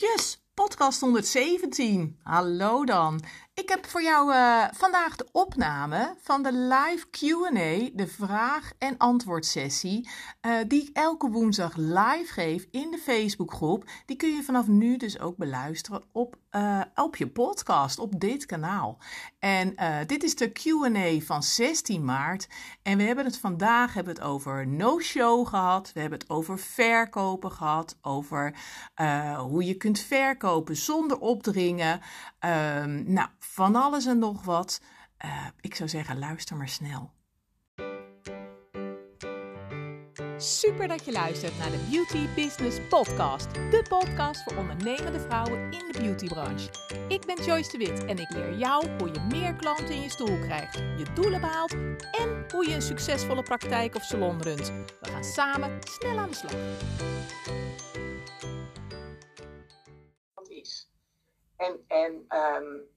Yes, podcast 117. Hallo dan. Ik heb voor jou uh, vandaag de opname van de live QA, de vraag- en antwoordsessie, uh, die ik elke woensdag live geef in de Facebookgroep. Die kun je vanaf nu dus ook beluisteren op, uh, op je podcast, op dit kanaal. En dit is de QA van 16 maart. En we hebben het vandaag hebben het over no-show gehad. We hebben het over verkopen gehad. Over hoe je kunt verkopen zonder opdringen. Ehm, nou, van alles en nog wat. Uh, ik zou zeggen, luister maar snel. Super dat je luistert naar de Beauty Business Podcast. De podcast voor ondernemende vrouwen in de beautybranche. Ik ben Joyce de Wit en ik leer jou hoe je meer klanten in je stoel krijgt, je doelen behaalt en hoe je een succesvolle praktijk of salon runt. We gaan samen snel aan de slag. En, en um,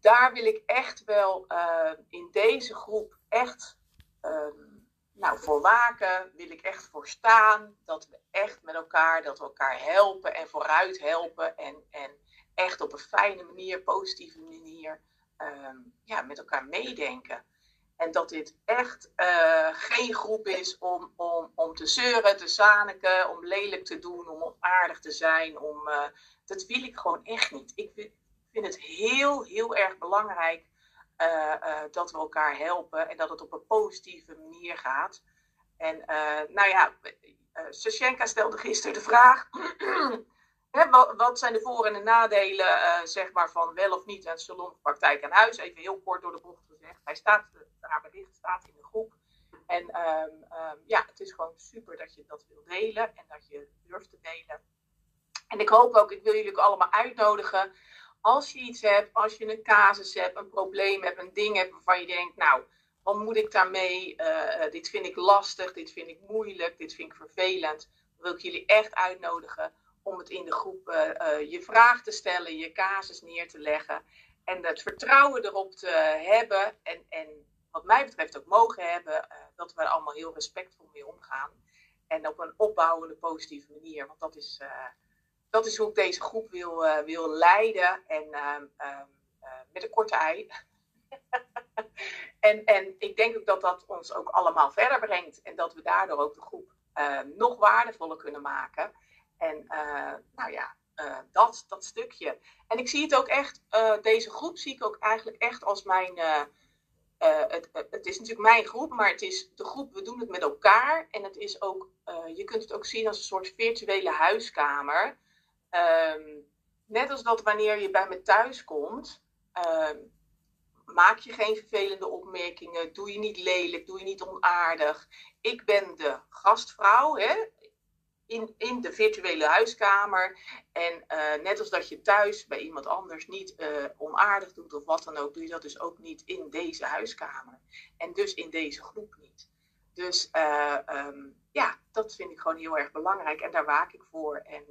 daar wil ik echt wel uh, in deze groep echt um, nou, voor waken. Wil ik echt voor staan. Dat we echt met elkaar, dat we elkaar helpen en vooruit helpen. En, en echt op een fijne manier, positieve manier, ja, met elkaar meedenken. En dat dit echt uh, geen groep is om, om, om te zeuren, te zaniken, om lelijk te doen, om onaardig te zijn. Om, uh, dat wil ik gewoon echt niet. Ik vind, het heel, heel erg belangrijk uh, dat we elkaar helpen en dat het op een positieve manier gaat. En nou ja, Sashenka stelde gisteren de vraag. Wat, wat, zijn de voor- en de nadelen zeg maar, van wel of niet een salonpraktijk aan huis? Even heel kort door de bocht gezegd. Hij staat haar bericht staat in de groep. En um, um, ja, het is gewoon super dat je dat wil delen en dat je durft te delen. En ik hoop ook, ik wil jullie ook allemaal uitnodigen. Als je iets hebt, als je een casus hebt, een probleem hebt, een ding hebt waarvan je denkt, nou, wat moet ik daarmee? Uh, dit vind ik lastig, dit vind ik moeilijk, dit vind ik vervelend. Dan wil ik jullie echt uitnodigen om het in de groep uh, uh, je vraag te stellen, je casus neer te leggen. En het vertrouwen erop te hebben en, en wat mij betreft ook mogen hebben, dat we er allemaal heel respectvol mee omgaan. En op een opbouwende, positieve manier. Want dat is, dat is hoe ik deze groep wil, wil leiden. En uh, met een korte ei. en, en ik denk ook dat dat ons ook allemaal verder brengt. En dat we daardoor ook de groep nog waardevoller kunnen maken. En nou ja, dat, dat stukje. En ik zie het ook echt, deze groep zie ik ook eigenlijk echt als mijn het, het, is natuurlijk mijn groep, maar het is de groep, we doen het met elkaar. En het is ook, je kunt het ook zien als een soort virtuele huiskamer. Um, net als dat wanneer je bij me thuis komt, um, maak je geen vervelende opmerkingen, doe je niet lelijk, doe je niet onaardig. Ik ben de gastvrouw, hè? In, in de virtuele huiskamer. En uh, net als dat je thuis bij iemand anders niet uh, onaardig doet of wat dan ook, doe je dat dus ook niet in deze huiskamer. En dus in deze groep niet. Dus uh, um, ja, dat vind ik gewoon heel erg belangrijk en daar waak ik voor. En,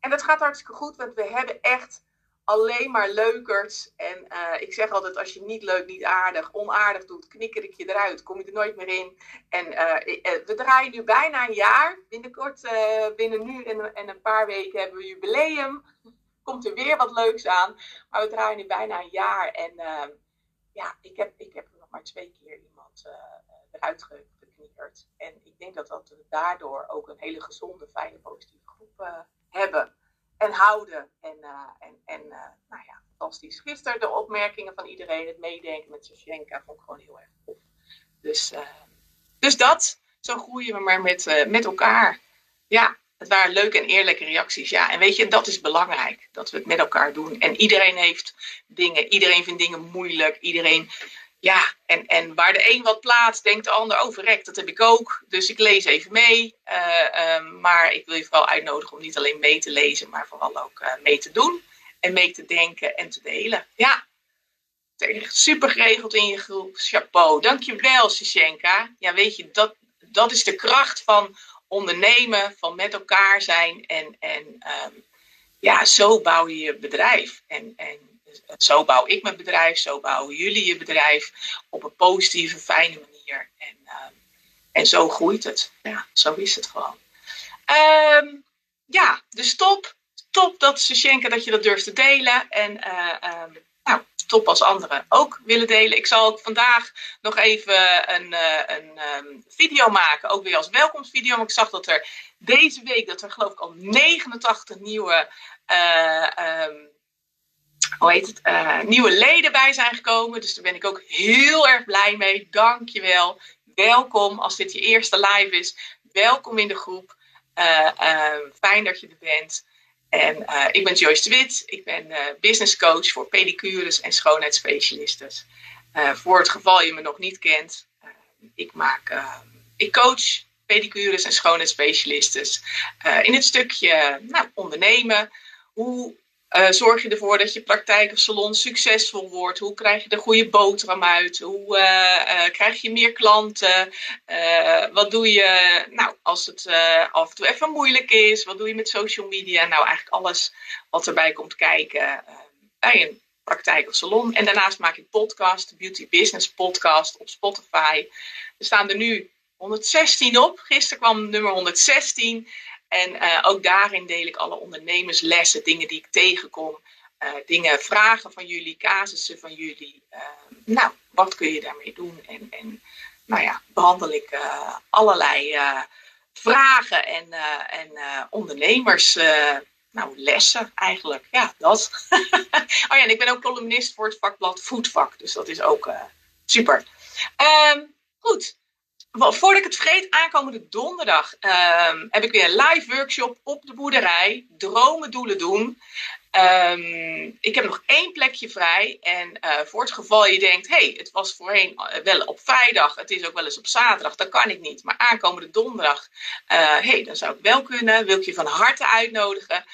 en dat gaat hartstikke goed, want we hebben echt alleen maar leukers. En uh, ik zeg altijd, als je niet leuk, niet aardig, onaardig doet, knikker ik je eruit. Kom je er nooit meer in. En uh, we draaien nu bijna een jaar. Binnenkort, binnen nu en, en, een paar weken hebben we jubileum. Komt er weer wat leuks aan. Maar we draaien nu bijna een jaar. En ja, ik heb, ik heb nog maar twee keer iemand eruit geknikkerd. En ik denk dat, dat we daardoor ook een hele gezonde, fijne, positieve groep hebben en houden. En, uh, en, en uh, nou ja. Gisteren de opmerkingen van iedereen, het meedenken met Sosjenka, vond ik gewoon heel erg tof. Dus, uh, dus dat, zo groeien we maar met, met elkaar. Ja, het waren leuke en eerlijke reacties. Ja, en weet je, dat is belangrijk, dat we het met elkaar doen. En iedereen heeft dingen, iedereen vindt dingen moeilijk, iedereen ja, en, en waar de een wat plaatst, denkt de ander, oh verrek, dat heb ik ook. Dus ik lees even mee. Uh, um, maar ik wil je vooral uitnodigen om niet alleen mee te lezen, maar vooral ook uh, mee te doen. En mee te denken en te delen. Ja, super geregeld in je groep. Chapeau. Dankjewel, Sishenka. Ja, weet je, dat, dat is de kracht van ondernemen, van met elkaar zijn. En, en um, ja, zo bouw je je bedrijf. En, en zo bouw ik mijn bedrijf, zo bouwen jullie je bedrijf op een positieve, fijne manier. En, uh, en zo groeit het. Ja, zo is het gewoon. Um, ja, de stop. top dat Sushenka dat je dat durft te delen. En ehm, nou, top als anderen ook willen delen. Ik zal ook vandaag nog even een, een ehm, video maken, ook weer als welkomstvideo. Maar ik zag dat er deze week, dat er geloof ik al 89 nieuwe um, hoe heet het, uh, nieuwe leden bij zijn gekomen. Dus daar ben ik ook heel erg blij mee. Dankjewel. Welkom als dit je eerste live is. Welkom in de groep. Uh, uh, fijn dat je er bent. En ik ben Joyce de Wit. Ik ben business coach voor pedicures en schoonheidsspecialisten. voor het geval je me nog niet kent. ik, maak, ik coach pedicures en schoonheidsspecialisten. in het stukje nou, ondernemen. Hoe uh, zorg je ervoor dat je praktijk of salon succesvol wordt? Hoe krijg je de goede boterham uit? Hoe uh, uh, krijg je meer klanten? wat doe je nou, als het af en toe even moeilijk is? Wat doe je met social media? Nou, eigenlijk alles wat erbij komt kijken bij een praktijk of salon. En daarnaast maak ik podcast, Beauty Business Podcast op Spotify. Er staan er nu 116 op. Gisteren kwam nummer 116. En uh, ook daarin deel ik alle ondernemerslessen, dingen die ik tegenkom, uh, dingen, vragen van jullie, casussen van jullie. Uh, nou, wat kun je daarmee doen? En, en nou ja, behandel ik allerlei vragen en, en ondernemers. nou, lessen eigenlijk. Ja, dat. oh ja, en ik ben ook columnist voor het vakblad Voetvak. Dus dat is ook super. Um, goed, voordat ik het vergeet, aankomende donderdag um, heb ik weer een live workshop op de boerderij. Dromen, doelen doen. Um, ik heb nog één plekje vrij. En uh, voor het geval je denkt, hey, het was voorheen eh, wel op vrijdag, het is ook wel eens op zaterdag, dat kan ik niet. Maar aankomende donderdag, uh, hey, dan zou ik wel kunnen. Wil ik je van harte uitnodigen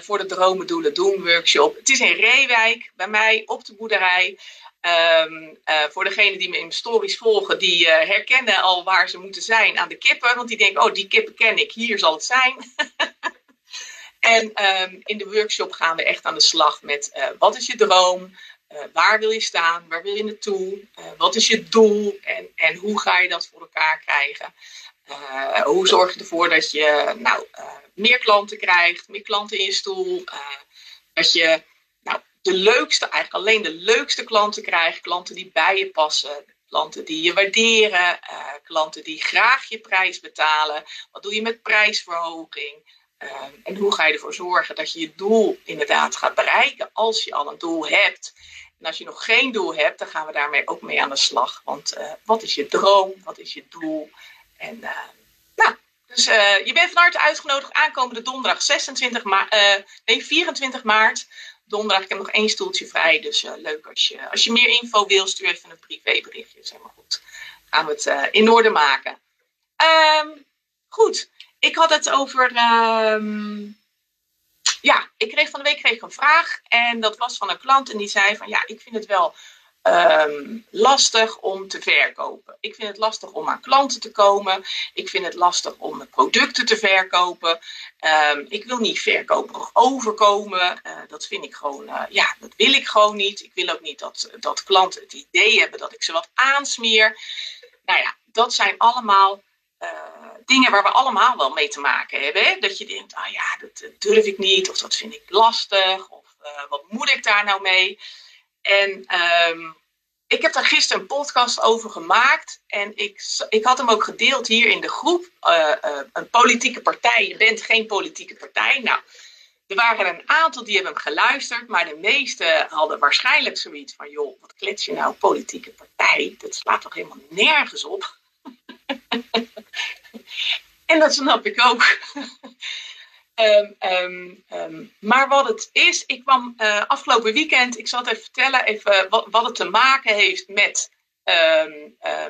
voor de Dromen, Doelen, Doen workshop. Het is in Reewijk, bij mij op de boerderij. Um, uh, voor degenen die me in stories volgen, die uh, herkennen al waar ze moeten zijn aan de kippen. Want die denken, oh, die kippen ken ik, hier zal het zijn. en um, in de workshop gaan we echt aan de slag met uh, wat is je droom? waar wil je staan? Waar wil je naartoe? wat is je doel? En, en hoe ga je dat voor elkaar krijgen? hoe zorg je ervoor dat je nou, meer klanten krijgt, meer klanten in je stoel? dat je de leukste, eigenlijk alleen de leukste klanten krijgen. Klanten die bij je passen. Klanten die je waarderen. Uh, klanten die graag je prijs betalen. Wat doe je met prijsverhoging? Uh, en hoe ga je ervoor zorgen dat je je doel inderdaad gaat bereiken als je al een doel hebt? En als je nog geen doel hebt, dan gaan we daarmee ook mee aan de slag. Want uh, wat is je droom? Wat is je doel? En nou, dus je bent van harte uitgenodigd aankomende donderdag 26 ma nee, 24 maart donderdag. Ik heb nog één stoeltje vrij. Dus uh, leuk als je, als je meer info wil, stuur even een privéberichtje. Zeg maar goed. Gaan we het uh, in orde maken. Um, goed. Ik had het over. Um, ja, ik kreeg van de week kreeg ik een vraag. En dat was van een klant. En die zei van ja, ik vind het wel um, lastig om te verkopen. Ik vind het lastig om aan klanten te komen. Ik vind het lastig om producten te verkopen. Um, ik wil niet verkoperig overkomen. Uh, dat vind ik gewoon, uh, ja, dat wil ik gewoon niet. Ik wil ook niet dat, dat klanten het idee hebben dat ik ze wat aansmeer. Nou ja, dat zijn allemaal uh, dingen waar we allemaal wel mee te maken hebben. Hè? Dat je denkt, ah ja, dat durf ik niet, of dat vind ik lastig, of wat moet ik daar nou mee? En um, ik heb daar gisteren een podcast over gemaakt. En ik, ik had hem ook gedeeld hier in de groep. Uh, uh, een politieke partij. Je bent geen politieke partij. Nou, er waren een aantal die hebben hem geluisterd. Maar de meeste hadden waarschijnlijk zoiets van... joh, wat klets je nou, politieke partij? Dat slaat toch helemaal nergens op? en dat snap ik ook. Um, um, um, maar wat het is, ik kwam uh, afgelopen weekend, ik zal het even vertellen, even wat, het te maken heeft met uh,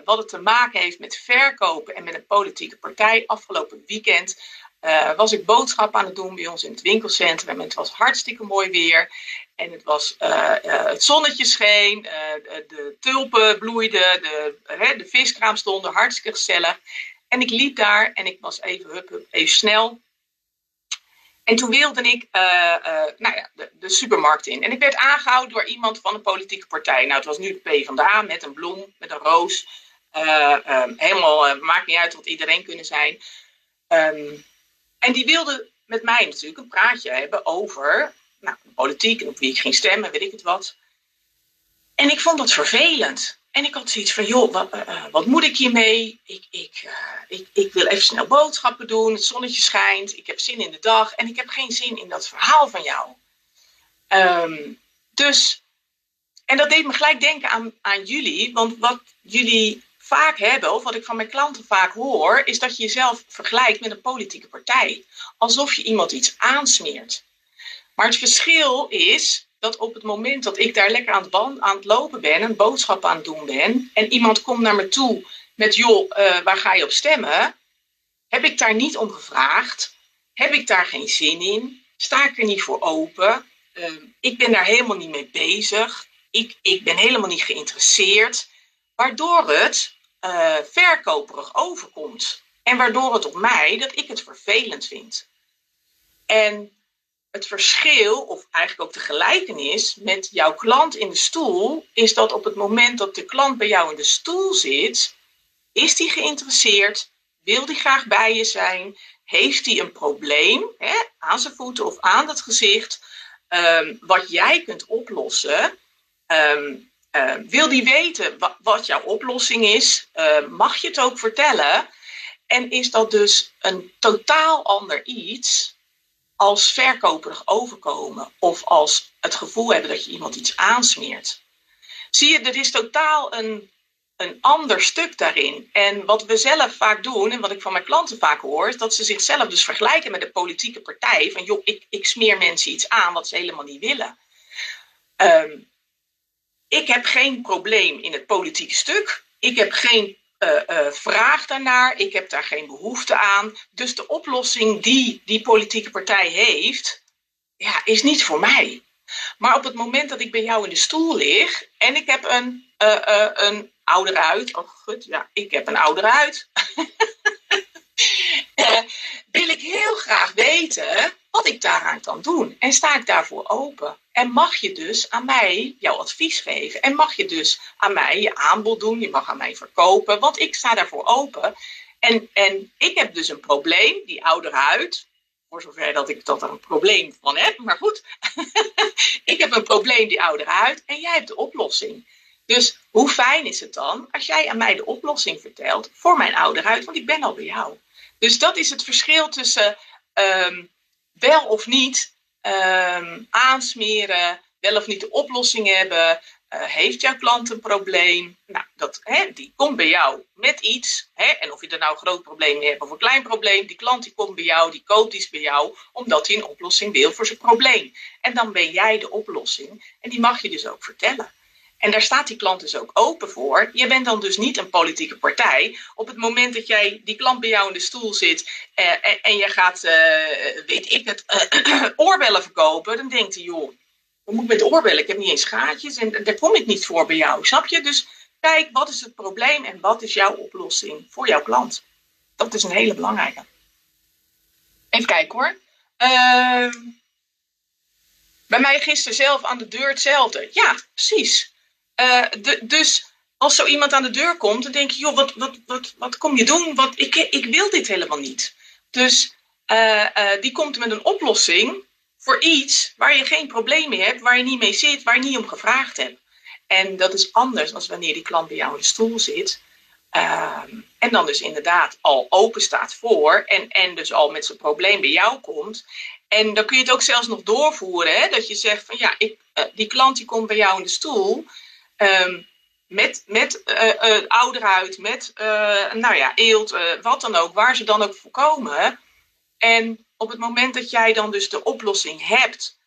wat het te maken heeft met verkopen en met een politieke partij. Afgelopen weekend uh, was ik boodschap aan het doen bij ons in het winkelcentrum. En het was hartstikke mooi weer. En het, was, het zonnetje scheen, de tulpen bloeiden, de, de viskraam stonden, hartstikke gezellig. En ik liep daar en ik was even, hup, hup, even snel en toen wilde ik uh, uh, nou ja, de, de, supermarkt in. En ik werd aangehouden door iemand van een politieke partij. Nou, het was nu de PvdA met een bloem, met een roos. Uh, helemaal, maakt niet uit wat iedereen kunnen zijn. Um, en die wilde met mij natuurlijk een praatje hebben over nou, politiek en op wie ik ging stemmen, weet ik het wat. En ik vond dat vervelend. En ik had zoiets van, joh, wat, uh, wat moet ik hiermee? Ik, ik, uh, ik, ik, wil even snel boodschappen doen, het zonnetje schijnt, ik heb zin in de dag en ik heb geen zin in dat verhaal van jou. Um, dus, en dat deed me gelijk denken aan, aan jullie, want wat jullie vaak hebben, of wat ik van mijn klanten vaak hoor, is dat je jezelf vergelijkt met een politieke partij. Alsof je iemand iets aansmeert. Maar het verschil is dat op het moment dat ik daar lekker aan het, aan het lopen ben, een boodschap aan het doen ben, en iemand komt naar me toe met, joh, uh, waar ga je op stemmen? Heb ik daar niet om gevraagd? Heb ik daar geen zin in? Sta ik er niet voor open? Uh, ik ben daar helemaal niet mee bezig. Ik, ik ben helemaal niet geïnteresseerd. Waardoor het uh, verkoperig overkomt. En waardoor het op mij dat ik het vervelend vind. En het verschil, of eigenlijk ook de gelijkenis met jouw klant in de stoel, is dat op het moment dat de klant bij jou in de stoel zit, is die geïnteresseerd, wil die graag bij je zijn, heeft hij een probleem hè, aan zijn voeten of aan het gezicht, um, wat jij kunt oplossen. Um, uh, wil die weten wat, jouw oplossing is? Mag je het ook vertellen? En is dat dus een totaal ander iets als verkoperig overkomen of als het gevoel hebben dat je iemand iets aansmeert. Zie je, er is totaal een, een ander stuk daarin. En wat we zelf vaak doen, en wat ik van mijn klanten vaak hoor, is dat ze zichzelf dus vergelijken met de politieke partij. Van joh, ik, ik smeer mensen iets aan wat ze helemaal niet willen. Um, ik heb geen probleem in het politieke stuk. Ik heb geen uh, uh, vraag daarnaar. Ik heb daar geen behoefte aan. Dus de oplossing die die politieke partij heeft, ja, is niet voor mij. Maar op het moment dat ik bij jou in de stoel lig en ik heb een, uh, een ouderuit. Oh, goed, ja, ik heb een ouderuit. wil ik heel graag weten wat ik daaraan kan doen. En sta ik daarvoor open. En mag je dus aan mij jouw advies geven. En mag je dus aan mij je aanbod doen. Je mag aan mij verkopen. Want ik sta daarvoor open. En, en ik heb dus een probleem, die oudere huid. Voor zover dat ik dat er een probleem van heb. Maar goed. ik heb een probleem, die oudere huid. En jij hebt de oplossing. Dus hoe fijn is het dan als jij aan mij de oplossing vertelt voor mijn oude huid? Want ik ben al bij jou. Dus dat is het verschil tussen um, wel of niet um, aansmeren, wel of niet de oplossing hebben. Uh, heeft jouw klant een probleem? Nou, dat, hè, die komt bij jou met iets. Hè, en of je er nou een groot probleem mee hebt of een klein probleem, die klant die komt bij jou, die koopt iets bij jou, omdat hij een oplossing wil voor zijn probleem. En dan ben jij de oplossing. En die mag je dus ook vertellen. En daar staat die klant dus ook open voor. Je bent dan dus niet een politieke partij. Op het moment dat jij die klant bij jou in de stoel zit eh, en, en je gaat, uh, weet ik het, uh, oorbellen verkopen, dan denkt hij, joh, wat moet ik met oorbellen? Ik heb niet eens gaatjes en daar kom ik niet voor bij jou, snap je? Dus kijk, wat is het probleem en wat is jouw oplossing voor jouw klant? Dat is een hele belangrijke. Even kijken hoor. Uh, bij mij gisteren zelf aan de deur hetzelfde. Ja, precies. Uh, de, dus als zo iemand aan de deur komt, dan denk je, joh, wat, wat, wat, wat kom je doen? Wat, ik, ik wil dit helemaal niet. Dus uh, uh, die komt met een oplossing voor iets waar je geen probleem mee hebt, waar je niet mee zit, waar je niet om gevraagd hebt. En dat is anders dan wanneer die klant bij jou in de stoel zit. Ehm, en dan dus inderdaad al open staat voor en, en dus al met zijn probleem bij jou komt. En dan kun je het ook zelfs nog doorvoeren. Hè? Dat je zegt van ja, ik, die klant die komt bij jou in de stoel. Um, met, met uh, uh, ouderhuid, met uh, nou ja, eelt, wat dan ook, waar ze dan ook voor komen. En op het moment dat jij dan dus de oplossing hebt,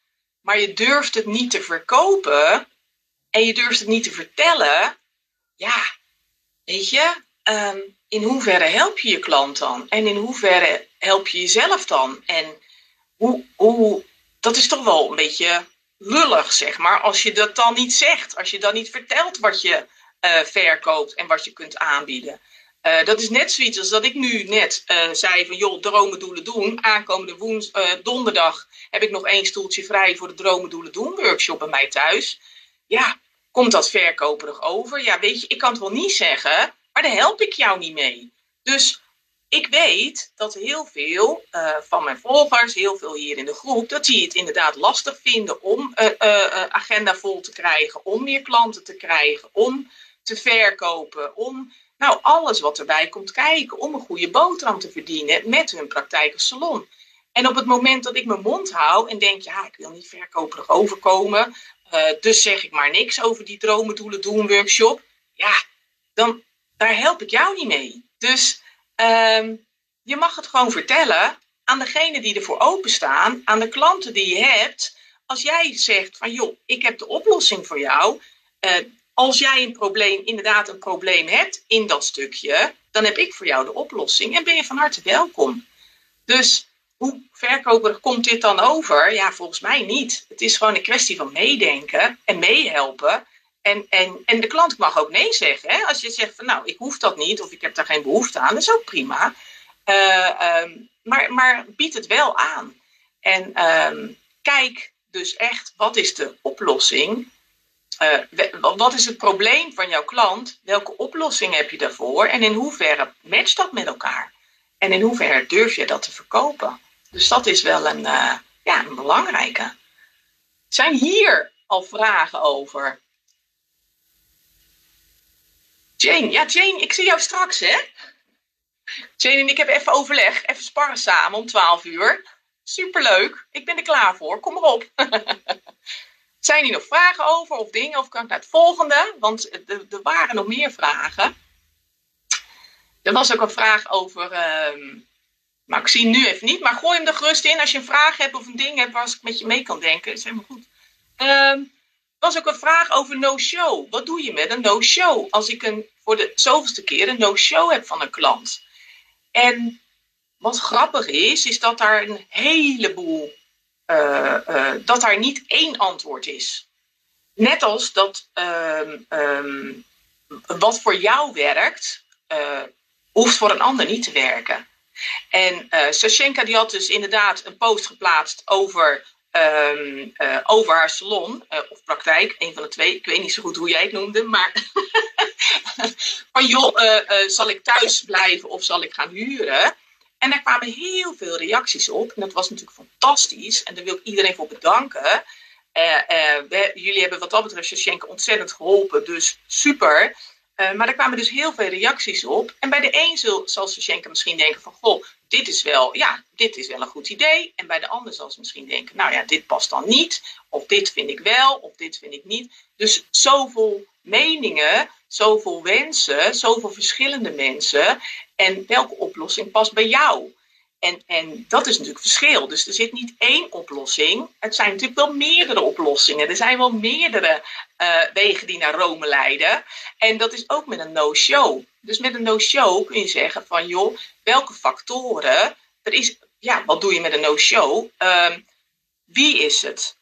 maar je durft het niet te verkopen en je durft het niet te vertellen, ja, weet je, um, in hoeverre help je je klant dan? En in hoeverre help je jezelf dan? En hoe, hoe, dat is toch wel een beetje lullig, zeg maar, als je dat dan niet zegt. Als je dan niet vertelt wat je uh, verkoopt en wat je kunt aanbieden. Uh, dat is net zoiets als dat ik nu net uh, zei van joh, dromen doelen doen. Aankomende woens, donderdag heb ik nog één stoeltje vrij voor de dromen doelen doen workshop bij mij thuis. Ja, komt dat verkoperig over? Ja, weet je, ik kan het wel niet zeggen, maar daar help ik jou niet mee. Dus ik weet dat heel veel uh, van mijn volgers, heel veel hier in de groep, dat die het inderdaad lastig vinden om uh, agenda vol te krijgen, om meer klanten te krijgen, om te verkopen, om nou alles wat erbij komt kijken, om een goede boterham te verdienen met hun praktijk of salon. En op het moment dat ik mijn mond hou en denk, ja, ik wil niet verkoperig overkomen, dus zeg ik maar niks over die dromen, doelen, doen workshop, ja, dan daar help ik jou niet mee. Dus Um, je mag het gewoon vertellen aan degene die ervoor openstaan, aan de klanten die je hebt. Als jij zegt van joh, ik heb de oplossing voor jou. Uh, als jij een probleem, inderdaad een probleem hebt in dat stukje, dan heb ik voor jou de oplossing en ben je van harte welkom. Dus hoe verkoperig komt dit dan over? Ja, volgens mij niet. Het is gewoon een kwestie van meedenken en meehelpen. En, en, en de klant mag ook nee zeggen. Hè? Als je zegt van nou, ik hoef dat niet of ik heb daar geen behoefte aan, dat is ook prima. Uh, um, maar, maar bied het wel aan. En um, kijk dus echt, wat is de oplossing? Uh, wat is het probleem van jouw klant? Welke oplossing heb je daarvoor? En in hoeverre matcht dat met elkaar? En in hoeverre durf je dat te verkopen? Dus dat is wel een, uh, ja, een belangrijke. Zijn hier al vragen over? Jane, ja Jane, ik zie jou straks hè. Jane en ik hebben even overleg, even sparren samen om 12 uur. Superleuk, ik ben er klaar voor, kom maar op. Zijn hier nog vragen over of dingen of kan ik naar het volgende? Want er waren nog meer vragen. Er was ook een vraag over, maar ik zie nu even niet, maar gooi hem er gerust in als je een vraag hebt of een ding hebt waar ik met je mee kan denken. Is helemaal goed. Uh, was ook een vraag over no-show. Wat doe je met een no-show? Als ik een, voor de zoveelste keer een no-show heb van een klant. En wat grappig is, is dat daar een heleboel, uh, uh, dat daar niet één antwoord is. Net als dat um, um, wat voor jou werkt, uh, hoeft voor een ander niet te werken. En uh, Sashenka die had dus inderdaad een post geplaatst over um, uh, over haar salon uh, of praktijk, een van de twee. Ik weet niet zo goed hoe jij het noemde, maar van joh, uh, zal ik thuis blijven of zal ik gaan huren? En daar kwamen heel veel reacties op. En dat was natuurlijk fantastisch. En daar wil ik iedereen voor bedanken. Jullie hebben wat dat betreft Shashenka ontzettend geholpen, dus super. Maar er kwamen dus heel veel reacties op. En bij de een zal, zal Sashenka misschien denken van... Goh, dit is, wel, ja, dit is wel een goed idee. En bij de ander zal ze misschien denken... Nou ja, dit past dan niet. Of dit vind ik wel, of dit vind ik niet. Dus zoveel meningen, zoveel wensen, zoveel verschillende mensen. En welke oplossing past bij jou? En, en dat is natuurlijk verschil. Dus er zit niet één oplossing. Het zijn natuurlijk wel meerdere oplossingen. Er zijn wel meerdere uh, wegen die naar Rome leiden. En dat is ook met een no-show. Dus met een no-show kun je zeggen van joh, welke factoren. Er is, ja, wat doe je met een no-show? Uh, wie is het?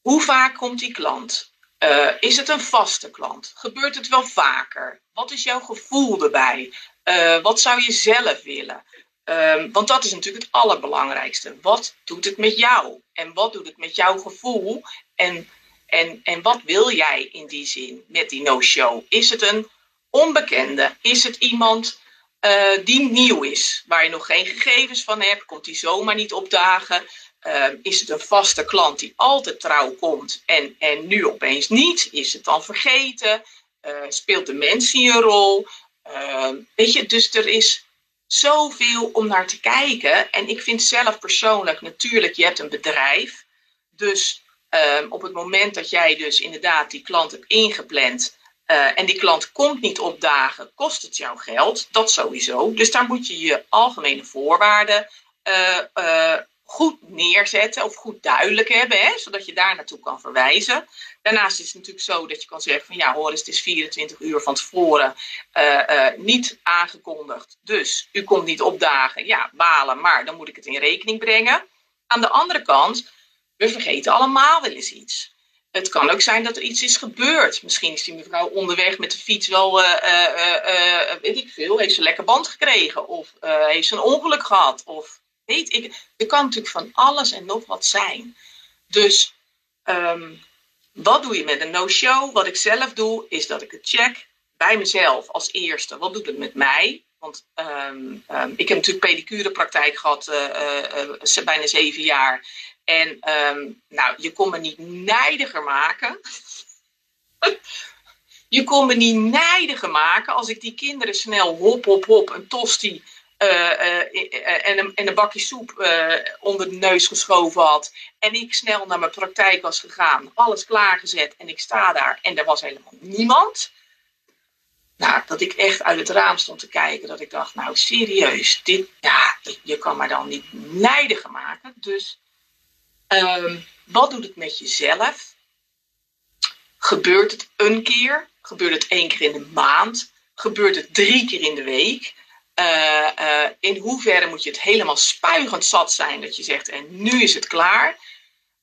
Hoe vaak komt die klant? Uh, is het een vaste klant? Gebeurt het wel vaker? Wat is jouw gevoel erbij? Uh, wat zou je zelf willen? Um, want dat is natuurlijk het allerbelangrijkste. Wat doet het met jou? En wat doet het met jouw gevoel? En, en, en wat wil jij in die zin met die no-show? Is het een onbekende? Is het iemand uh, die nieuw is, waar je nog geen gegevens van hebt? Komt die zomaar niet opdagen? Uh, is het een vaste klant die altijd trouw komt en, en nu opeens niet? Is het dan vergeten? Uh, speelt de mens hier een rol? weet je, dus er is zoveel om naar te kijken. En ik vind zelf persoonlijk, natuurlijk, je hebt een bedrijf. Dus um, op het moment dat jij dus inderdaad die klant hebt ingepland. Uh, en die klant komt niet opdagen, kost het jou geld. Dat sowieso. Dus daar moet je je algemene voorwaarden uh, uh, goed neerzetten of goed duidelijk hebben, hè, zodat je daar naartoe kan verwijzen. Daarnaast is het natuurlijk zo dat je kan zeggen van ja hoor, het is 24 uur van tevoren uh, uh, niet aangekondigd. Dus u komt niet opdagen. Ja, balen, maar dan moet ik het in rekening brengen. Aan de andere kant, we vergeten allemaal wel eens iets. Het kan ook zijn dat er iets is gebeurd. Misschien is die mevrouw onderweg met de fiets wel, uh, weet ik veel, heeft ze lekker band gekregen. Of heeft ze een ongeluk gehad. Of weet ik. Er kan natuurlijk van alles en nog wat zijn. Dus um, wat doe je met een no-show? Wat ik zelf doe, is dat ik het check bij mezelf als eerste. Wat doet het met mij? Want um, um, ik heb natuurlijk pedicurepraktijk gehad, uh, bijna zeven jaar. En nou, je kon me niet nijdiger maken. je kon me niet nijdiger maken als ik die kinderen snel hop, hop, hop, een tosti en, een, en een bakje soep onder de neus geschoven had. En ik snel naar mijn praktijk was gegaan, alles klaargezet en ik sta daar en er was helemaal niemand. Nou, dat ik echt uit het raam stond te kijken. Dat ik dacht, nou serieus, dit, ja, je kan maar dan niet nijdiger maken. Dus um, wat doet het met jezelf? Gebeurt het een keer? Gebeurt het één keer in de maand? Gebeurt het drie keer in de week? Uh, uh, in hoeverre moet je het helemaal spuigend zat zijn dat je zegt, en nu is het klaar?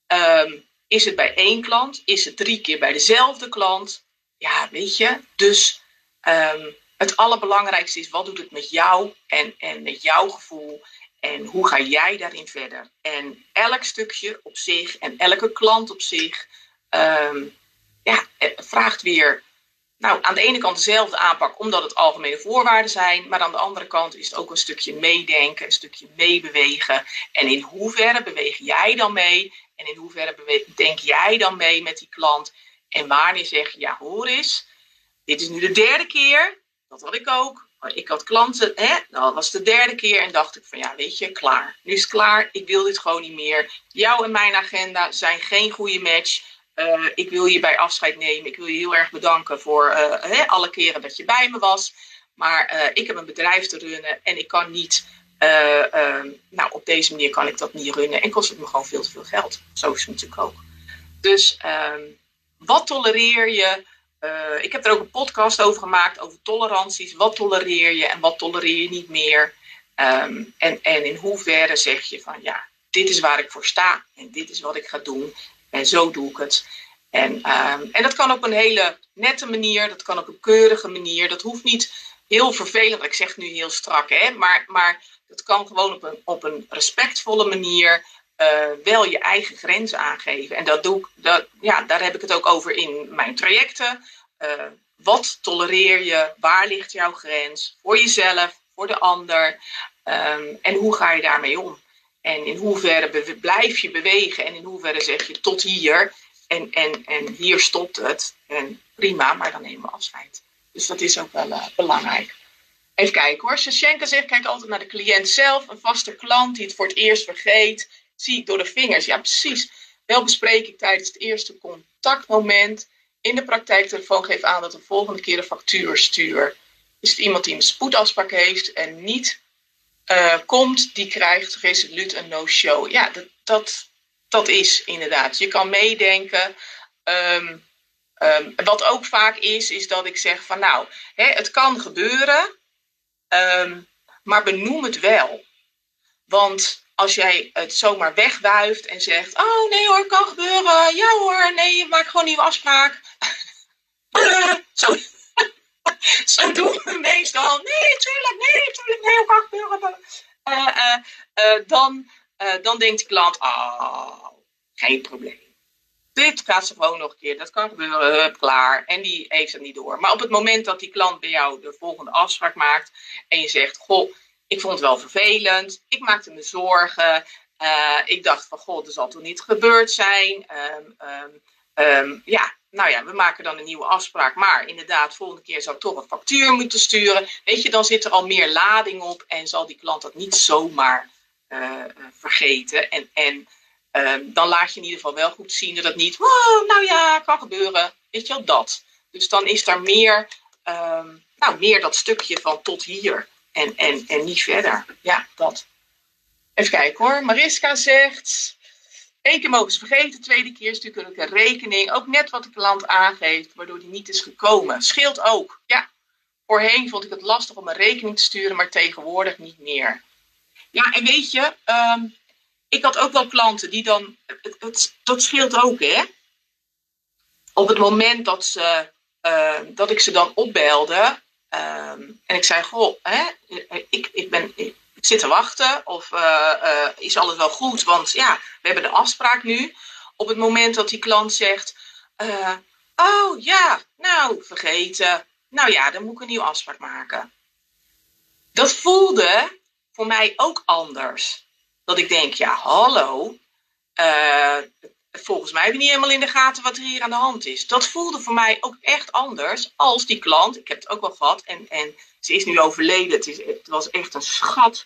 Um, is het bij één klant? Is het drie keer bij dezelfde klant? Ja, weet je. Dus um, het allerbelangrijkste is, wat doet het met jou en, en met jouw gevoel? En hoe ga jij daarin verder? En elk stukje op zich en elke klant op zich um, ja, vraagt weer nou, aan de ene kant dezelfde aanpak, omdat het algemene voorwaarden zijn. Maar aan de andere kant is het ook een stukje meedenken, een stukje meebewegen. En in hoeverre beweeg jij dan mee? En in hoeverre denk jij dan mee met die klant? En wanneer zeg je, ja, hoor eens, dit is nu de derde keer. Dat had ik ook. Ik had klanten, hè, dat was de derde keer. En dacht ik van, ja, weet je, klaar. Nu is het klaar. Ik wil dit gewoon niet meer. Jou en mijn agenda zijn geen goede match. Uh, ik wil je bij afscheid nemen. Ik wil je heel erg bedanken voor hè, alle keren dat je bij me was. Maar uh, ik heb een bedrijf te runnen en ik kan niet. nou, op deze manier kan ik dat niet runnen en kost het me gewoon veel te veel geld. Zo is het natuurlijk ook. Dus ehm, wat tolereer je? ik heb er ook een podcast over gemaakt over toleranties. Wat tolereer je en wat tolereer je niet meer? Um, en, en in hoeverre zeg je van ja, dit is waar ik voor sta en dit is wat ik ga doen. En zo doe ik het. En, um, en dat kan op een hele nette manier, dat kan op een keurige manier. Dat hoeft niet heel vervelend, ik zeg nu heel strak, hè, maar, maar dat kan gewoon op een, op een respectvolle manier uh, wel je eigen grenzen aangeven. En dat doe ik, dat, ja, daar heb ik het ook over in mijn trajecten. Uh, wat tolereer je? Waar ligt jouw grens? Voor jezelf, voor de ander? Um, en hoe ga je daarmee om? En in hoeverre blijf je bewegen en in hoeverre zeg je tot hier en, en, en hier stopt het. En prima, maar dan nemen we afscheid. Dus dat is ook wel uh, belangrijk. Even kijken hoor. Shashenka zegt, kijk altijd naar de cliënt zelf. Een vaste klant die het voor het eerst vergeet. Zie ik door de vingers. Ja, precies. Wel bespreek ik tijdens het eerste contactmoment in de praktijktelefoon geef aan dat de volgende keer de factuur stuur. Is het iemand die een spoedafspraak heeft en niet uh, komt, die krijgt resoluut een no-show. Ja, dat, dat, dat is inderdaad. Je kan meedenken. Um, um, wat ook vaak is, is dat ik zeg van nou, hè, het kan gebeuren, um, maar benoem het wel. Want als jij het zomaar wegwuift en zegt, oh nee hoor, kan gebeuren, ja hoor, nee, maak gewoon nieuwe afspraak. Zo, Zo doen meestal. Nee, tuurlijk, nee, tuurlijk, nee, kan gebeuren. Uh, uh, dan, dan denkt de klant, oh, geen probleem. Dit gaat ze gewoon nog een keer, dat kan gebeuren, hup, klaar. En die heeft het niet door. Maar op het moment dat die klant bij jou de volgende afspraak maakt en je zegt, goh, ik vond het wel vervelend, ik maakte me zorgen, ik dacht van, goh, er zal toch niet gebeurd zijn. Um, um, um, ja, nou ja, we maken dan een nieuwe afspraak. Maar inderdaad, volgende keer zou ik toch een factuur moeten sturen. Weet je, dan zit er al meer lading op en zal die klant dat niet zomaar uh, vergeten. En, en uh, dan laat je in ieder geval wel goed zien dat het niet, nou ja, kan gebeuren. Weet je wel, dat. Dus dan is daar meer, um, nou, meer dat stukje van tot hier en, en, en niet verder. Ja, dat. Even kijken hoor. Mariska zegt. Eén keer mogen ze vergeten, tweede keer is natuurlijk een rekening. Ook net wat de klant aangeeft, waardoor die niet is gekomen. Scheelt ook. Ja, voorheen vond ik het lastig om een rekening te sturen, maar tegenwoordig niet meer. Ja, en weet je, um, ik had ook wel klanten die dan. Het, dat scheelt ook, hè? Op het moment dat, ze, uh, dat ik ze dan opbelde. Um, en ik zei: Goh, hè, ik, ik ben. Ik, zit te wachten of uh, uh, is alles wel goed? Want ja, we hebben de afspraak nu. Op het moment dat die klant zegt, uh, oh ja, nou vergeten. Nou ja, dan moet ik een nieuwe afspraak maken. dat voelde voor mij ook anders. Dat ik denk, ja, hallo. Uh, volgens mij heb je niet helemaal in de gaten wat er hier aan de hand is. Dat voelde voor mij ook echt anders als die klant. Ik heb het ook wel gehad en, en ze is nu overleden. Het, is, het was echt een schat.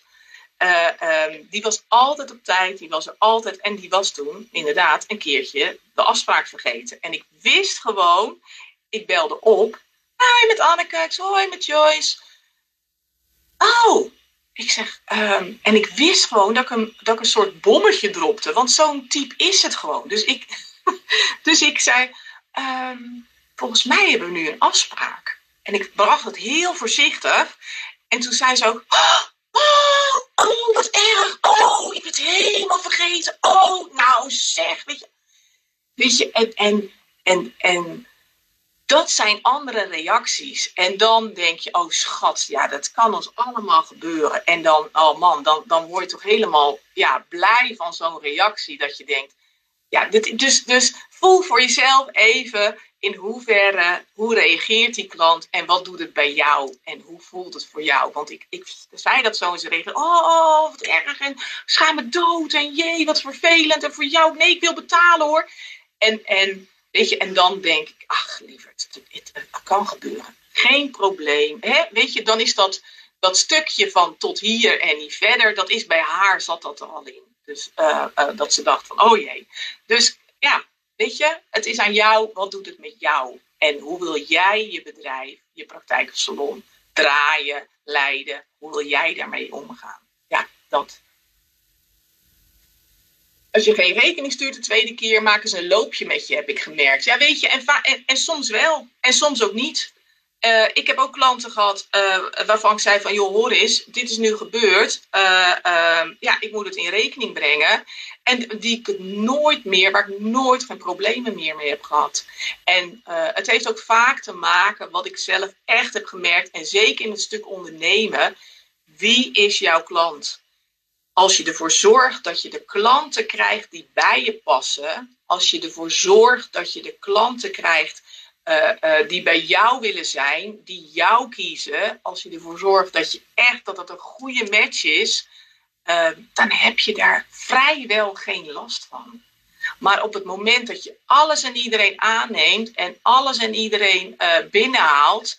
Uh, um, die was altijd op tijd, die was er altijd. En die was toen inderdaad een keertje de afspraak vergeten. En ik wist gewoon, ik belde op. Hoi met Anneke, hoi met Joyce. Oh, ik zeg, um, en ik wist gewoon dat ik, een, dat ik een soort bommetje dropte. Want zo'n type is het gewoon. Dus ik, dus ik zei, um, volgens mij hebben we nu een afspraak. En ik bracht het heel voorzichtig. En toen zei ze ook, oh, oh, oh wat erg. Oh, ik heb het helemaal vergeten. Oh, nou zeg, weet je. Weet je, en, en, en, en dat zijn andere reacties. En dan denk je, oh schat, ja, dat kan ons allemaal gebeuren. En dan, oh man, dan, dan word je toch helemaal ja, blij van zo'n reactie. Dat je denkt, ja, dit, dus, dus voel voor jezelf even in hoeverre, hoe reageert die klant en wat doet het bij jou en hoe voelt het voor jou? Want ik, ik zei dat zo in zijn regel, oh, oh, wat erg en schaam me dood en jee, wat vervelend en voor jou, nee, ik wil betalen hoor. En, en Weet je, en dan denk ik, ach lieverd, het, kan gebeuren. Geen probleem. Hè? Weet je, dan is dat, dat stukje van tot hier en niet verder, dat is bij haar, zat dat er al in. Dus uh, uh, dat ze dacht van, oh jee. Dus ja, weet je, het is aan jou, wat doet het met jou? En hoe wil jij je bedrijf, je praktijk salon draaien, leiden? Hoe wil jij daarmee omgaan? Ja, dat. Als je geen rekening stuurt de tweede keer, maken ze een loopje met je, heb ik gemerkt. Ja, weet je, en, en, soms wel. En soms ook niet. Uh, ik heb ook klanten gehad uh, waarvan ik zei van, joh, hoor eens, dit is nu gebeurd. Uh, ja, ik moet het in rekening brengen. En die ik nooit meer, waar ik nooit geen problemen meer mee heb gehad. En het heeft ook vaak te maken, wat ik zelf echt heb gemerkt, en zeker in het stuk ondernemen, wie is jouw klant? Als je ervoor zorgt dat je de klanten krijgt die bij je passen, als je ervoor zorgt dat je de klanten krijgt uh, uh, die bij jou willen zijn, die jou kiezen, als je ervoor zorgt dat je echt dat het een goede match is, uh, dan heb je daar vrijwel geen last van. Maar op het moment dat je alles en iedereen aanneemt en alles en iedereen binnenhaalt,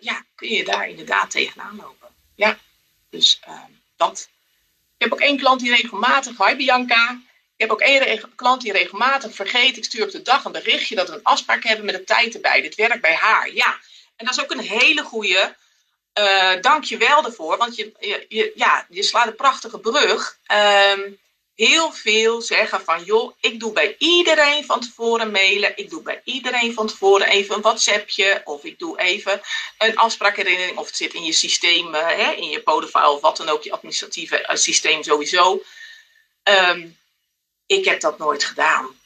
ja, kun je daar inderdaad tegenaan lopen. Ja, dus dat. Heb ook één klant die regelmatig, hi Bianca. Ik heb ook één klant die regelmatig vergeet. Ik stuur op de dag een berichtje dat we een afspraak hebben met de tijd erbij. Dit werkt bij haar. Ja, en dat is ook een hele goede. Uh, dank je wel ervoor, want je, je, ja, je slaat een prachtige brug. Uh, heel veel zeggen van, joh, ik doe bij iedereen van tevoren mailen. Ik doe bij iedereen van tevoren even een WhatsAppje. Of ik doe even een afspraakherinnering. Of het zit in je systeem, uh, hè, in je podefile of wat dan ook, je administratieve uh, systeem sowieso. Um, ik heb dat nooit gedaan.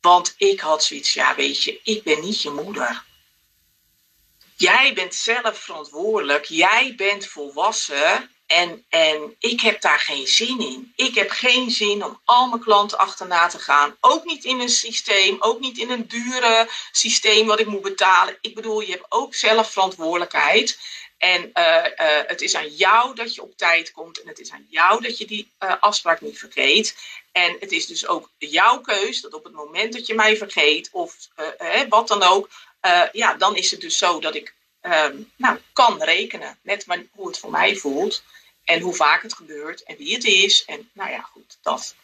Want ik had zoiets, ja weet je, ik ben niet je moeder. Jij bent zelf verantwoordelijk. Jij bent volwassen. En, en ik heb daar geen zin in. Ik heb geen zin om al mijn klanten achterna te gaan. Ook niet in een systeem, ook niet in een dure systeem wat ik moet betalen. Ik bedoel, je hebt ook zelf verantwoordelijkheid. En uh, uh, het is aan jou dat je op tijd komt. En het is aan jou dat je die uh, afspraak niet vergeet. En het is dus ook jouw keus dat op het moment dat je mij vergeet, of wat dan ook, ja, dan is het dus zo dat ik um, nou, kan rekenen. Net maar hoe het voor mij voelt. En hoe vaak het gebeurt en wie het is. En nou ja, goed, dat.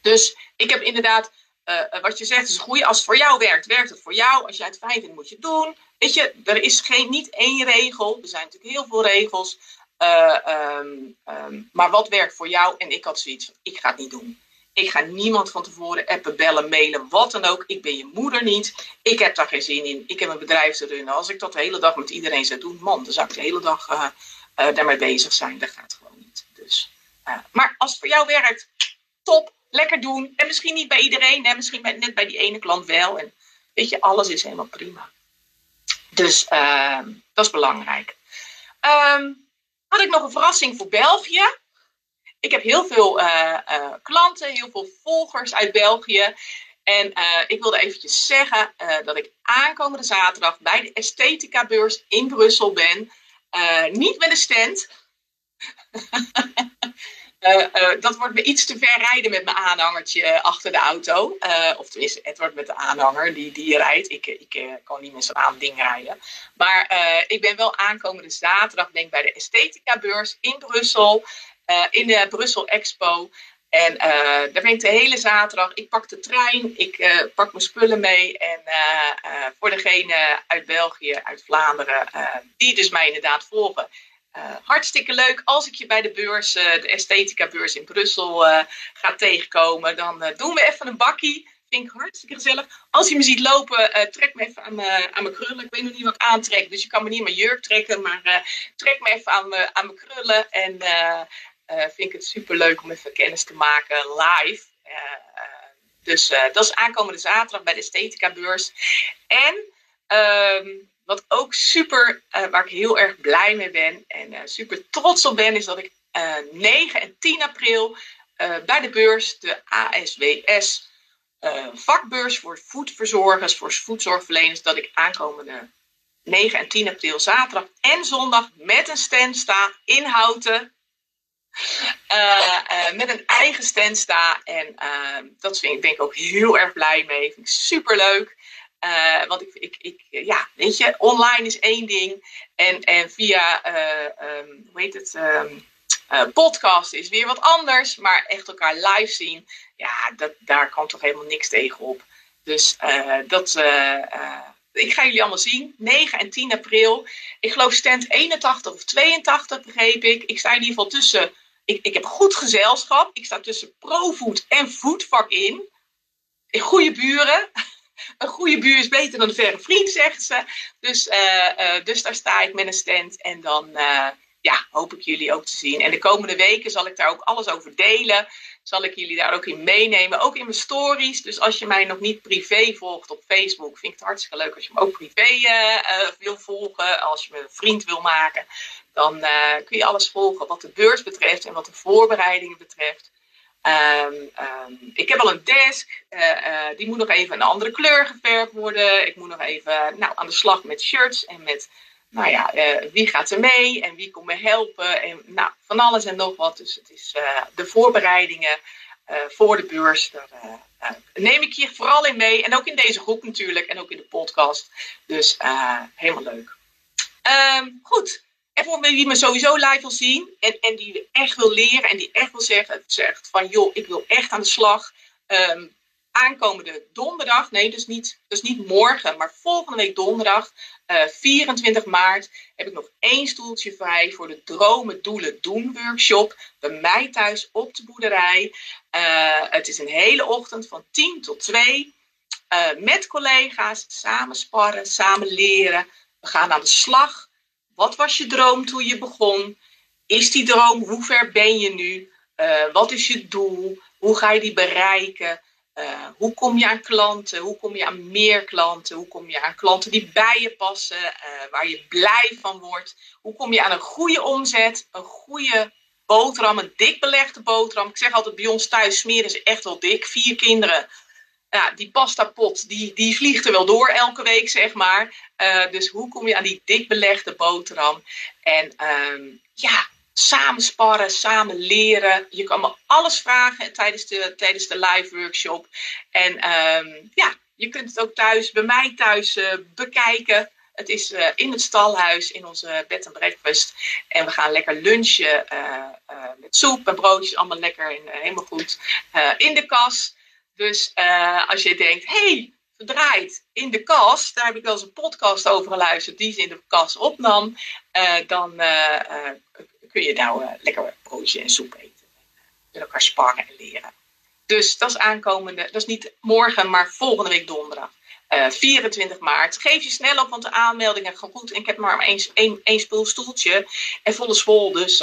Dus ik heb inderdaad, uh, wat je zegt, is een goede. Als het voor jou werkt, werkt het voor jou. Als jij het fijn vindt, moet je het doen. Weet je, er is geen, niet één regel. Er zijn natuurlijk heel veel regels. Uh, um, um, maar wat werkt voor jou? En ik had zoiets van, ik ga het niet doen. Ik ga niemand van tevoren appen, bellen, mailen, wat dan ook. Ik ben je moeder niet. Ik heb daar geen zin in. Ik heb een bedrijf te runnen. Als ik dat de hele dag met iedereen zou doen, man, dan zou ik de hele dag uh, daarmee bezig zijn. Dat gaat gewoon niet. Dus, uh, maar als het voor jou werkt, top, lekker doen. En misschien niet bij iedereen, hè? misschien net bij die ene klant wel. En weet je, alles is helemaal prima. Dus ehm, dat is belangrijk. Um, had ik nog een verrassing voor België. Ik heb heel veel uh, uh, klanten, heel veel volgers uit België. En uh, ik wilde eventjes zeggen dat ik aankomende zaterdag bij de Esthetica Beurs in Brussel ben. niet met een stand. Dat wordt me iets te ver rijden met mijn aanhangertje achter de auto. Of tenminste, het wordt met de aanhanger die, die rijdt. Ik, ik kan niet met zo'n aan ding rijden. Maar ik ben wel aankomende zaterdag, denk bij de Esthetica Beurs in Brussel. In de Brussel Expo. En daar ben ik de hele zaterdag. Ik pak de trein, ik pak mijn spullen mee. En voor degene uit België, uit Vlaanderen, die dus mij inderdaad volgen hartstikke leuk als ik je bij de beurs, de Esthetica beurs in Brussel, uh, ga tegenkomen. Dan doen we even een bakkie. Vind ik hartstikke gezellig. Als je me ziet lopen, trek me even aan mijn, krullen. Ik weet nog niet wat ik aantrek, dus je kan me niet mijn jurk trekken. Maar trek me even aan mijn krullen. En vind ik het super leuk om even kennis te maken live. dus dat is aankomende zaterdag bij de Esthetica beurs. En... Ehm, wat ook super, waar ik heel erg blij mee ben en super trots op ben, is dat ik uh, eh, 9 en 10 april bij de beurs, de ASWS vakbeurs voor voedverzorgers, voor voedzorgverleners, dat ik aankomende 9 en 10 april, zaterdag en zondag met een stand sta in Houten. Met een eigen stand sta. En dat vind ik, ben ik ook heel erg blij mee. Vind ik super leuk. Uh, want ik, ik, ik, ja, weet je, online is één ding. En, en via, um, hoe heet het, uh, podcast is weer wat anders. Maar echt elkaar live zien, ja, dat, daar kan toch helemaal niks tegen op. Dus dat, ik ga jullie allemaal zien. 9 en 10 april. Ik geloof stand 81 of 82, begreep ik. Ik sta in ieder geval tussen, ik, ik heb goed gezelschap. Ik sta tussen ProFood en Foodvak in. Goede buren een goede buur is beter dan een verre vriend, zeggen ze. Dus, uh, uh, dus daar sta ik met een stand. En dan uh, ja, hoop ik jullie ook te zien. En de komende weken zal ik daar ook alles over delen. Zal ik jullie daar ook in meenemen. Ook in mijn stories. Dus als je mij nog niet privé volgt op Facebook, vind ik het hartstikke leuk als je me ook privé wil volgen. Als je me een vriend wil maken. Dan kun je alles volgen wat de beurs betreft en wat de voorbereidingen betreft. Um, um, ik heb al een desk, uh, uh, die moet nog even een andere kleur geverfd worden. Ik moet nog even nou, aan de slag met shirts en met, nou ja, wie gaat er mee en wie komt me helpen. En nou, van alles en nog wat. Dus het is de voorbereidingen voor de beurs. Daar neem ik je vooral in mee. En ook in deze groep natuurlijk en ook in de podcast. Dus helemaal leuk. Um, goed. En voor wie me sowieso live wil zien en, en die echt wil leren en die echt wil zeggen, zegt van joh, ik wil echt aan de slag. Um, aankomende donderdag, nee, dus niet, dus niet morgen, maar volgende week donderdag, uh, eh, 24 maart, heb ik nog één stoeltje vrij voor de Dromen Doelen Doen workshop bij mij thuis op de boerderij. Uh, het is een hele ochtend van 10 tot 2. Uh, eh, met collega's, samen sparren, samen leren. We gaan aan de slag. Wat was je droom toen je begon? Is die droom, hoe ver ben je nu? Uh, wat is je doel? Hoe ga je die bereiken? Uh, hoe kom je aan klanten? Hoe kom je aan meer klanten? Hoe kom je aan klanten die bij je passen? Uh, waar je blij van wordt? Hoe kom je aan een goede omzet? Een goede boterham, een dik belegde boterham. Ik zeg altijd, bij ons thuis smeren ze echt wel dik. Vier kinderen ja, die pastapot, die, die vliegt er wel door elke week, zeg maar. Uh, dus hoe kom je aan die dik belegde boterham? En um, ja, samen sparren, samen leren. Je kan me alles vragen tijdens de, tijdens de live workshop. En um, ja, je kunt het ook thuis, bij mij thuis, uh, bekijken. Het is uh, in het stalhuis, in onze bed en breakfast. En we gaan lekker lunchen met soep en broodjes, allemaal lekker en helemaal goed. in de kas. Dus uh, als je denkt, hey, verdraaid in de kast, daar heb ik wel eens een podcast over geluisterd die ze in de kast opnam, uh, dan uh, kun je nou lekker broodje en soep eten. Met elkaar sparren en leren. Dus dat is aankomende, dat is niet morgen, maar volgende week donderdag. 24 maart. Geef je snel op, want de aanmeldingen gaan goed. En ik heb maar één, één, één stoeltje en volle vol. Dus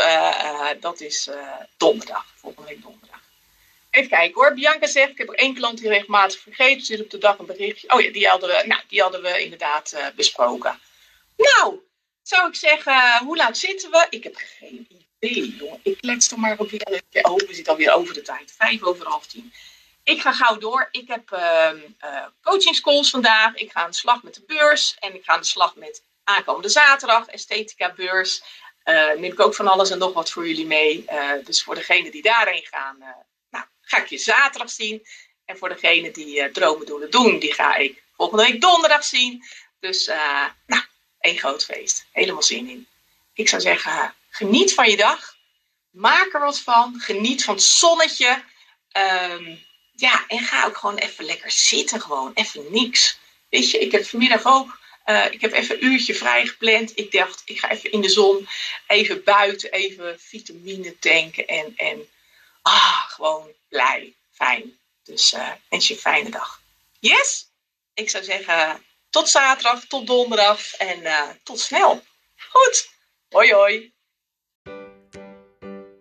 dat is donderdag, volgende week donderdag. Even kijken hoor. Bianca zegt, ik heb er één klant die regelmatig vergeten. Zit op de dag een berichtje. Oh ja, die hadden we, nou, die hadden we inderdaad uh, besproken. Nou, zou ik zeggen, hoe laat zitten we? Ik heb geen idee, jongen. Ik klets toch maar ook weer. Oh, we zitten alweer over de tijd. Vijf over half tien. Ik ga gauw door. Ik heb uh, uh, coachingscalls vandaag. Ik ga aan de slag met de beurs. En ik ga aan de slag met aankomende zaterdag, Esthetica Beurs. Neem ik ook van alles en nog wat voor jullie mee. dus voor degenen die daarheen gaan, ga ik je zaterdag zien. En voor degenen die dromen doen die ga ik volgende week donderdag zien. Dus nou, één groot feest. Helemaal zin in. Ik zou zeggen, geniet van je dag. Maak er wat van. Geniet van het zonnetje. Ehm, ja, en ga ook gewoon even lekker zitten. Gewoon even niks. Weet je, ik heb vanmiddag ook. Uh, ik heb even een uurtje vrij gepland. Ik dacht, ik ga even in de zon. Even buiten. Even vitamine tanken. En, en ah, gewoon blij. Fijn. Dus uh, wens je een fijne dag. Yes? Ik zou zeggen, tot zaterdag, tot donderdag en uh, tot snel. Goed. Hoi hoi.